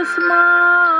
Kita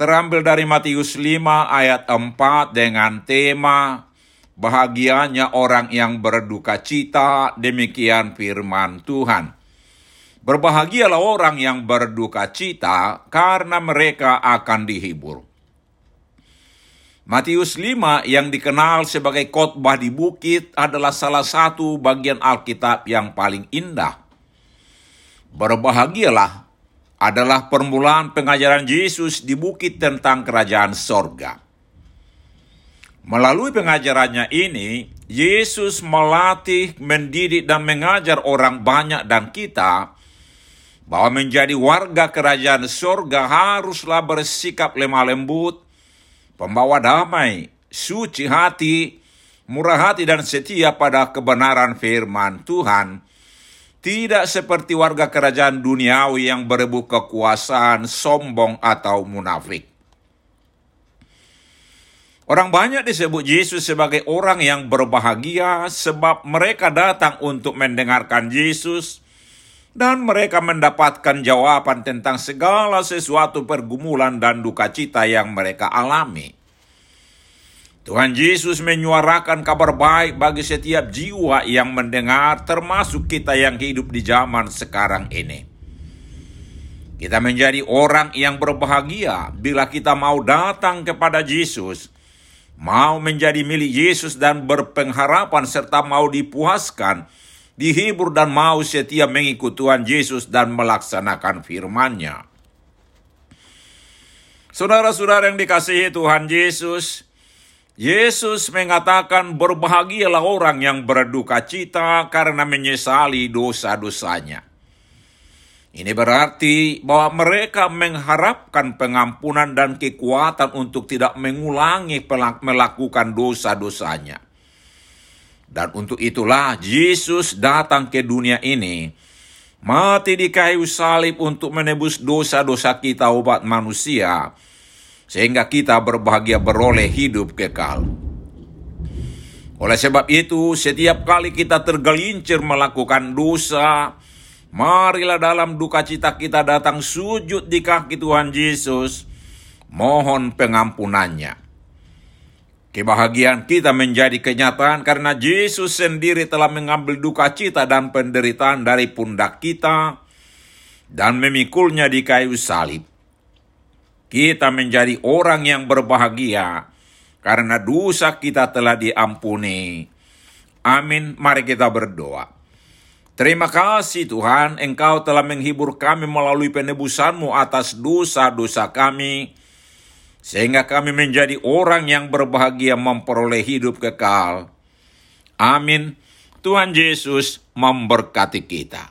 terambil dari Matius 5 ayat 4 dengan tema bahagianya orang yang berduka cita, demikian firman Tuhan. Berbahagialah orang yang berduka cita karena mereka akan dihibur. Matius 5 yang dikenal sebagai khotbah di bukit adalah salah satu bagian Alkitab yang paling indah Berbahagialah adalah permulaan pengajaran Yesus di bukit tentang kerajaan sorga. Melalui pengajarannya ini, Yesus melatih, mendidik, dan mengajar orang banyak dan kita bahwa menjadi warga kerajaan sorga haruslah bersikap lemah lembut, pembawa damai, suci hati, murah hati dan setia pada kebenaran firman Tuhan, tidak seperti warga kerajaan duniawi yang berebut kekuasaan, sombong, atau munafik. Orang banyak disebut Yesus sebagai orang yang berbahagia sebab mereka datang untuk mendengarkan Yesus dan mereka mendapatkan jawaban tentang segala sesuatu pergumulan dan duka cita yang mereka alami. Tuhan Yesus menyuarakan kabar baik bagi setiap jiwa yang mendengar, termasuk kita yang hidup di zaman sekarang ini. Kita menjadi orang yang berbahagia bila kita mau datang kepada Yesus, mau menjadi milik Yesus dan berpengharapan serta mau dipuaskan, dihibur dan mau setia mengikut Tuhan Yesus dan melaksanakan firman-Nya. Saudara-saudara yang dikasihi Tuhan Yesus, Yesus mengatakan berbahagialah orang yang berduka cita karena menyesali dosa-dosanya. Ini berarti bahwa mereka mengharapkan pengampunan dan kekuatan untuk tidak mengulangi melakukan dosa-dosanya. Dan untuk itulah Yesus datang ke dunia ini, mati di kayu salib untuk menebus dosa-dosa kita umat manusia, sehingga kita berbahagia beroleh hidup kekal. Oleh sebab itu, setiap kali kita tergelincir melakukan dosa, marilah dalam duka cita kita datang sujud di kaki Tuhan Yesus, mohon pengampunannya. Kebahagiaan kita menjadi kenyataan karena Yesus sendiri telah mengambil duka cita dan penderitaan dari pundak kita dan memikulnya di kayu salib kita menjadi orang yang berbahagia karena dosa kita telah diampuni. Amin. Mari kita berdoa. Terima kasih Tuhan, Engkau telah menghibur kami melalui penebusanmu atas dosa-dosa kami, sehingga kami menjadi orang yang berbahagia memperoleh hidup kekal. Amin. Tuhan Yesus memberkati kita.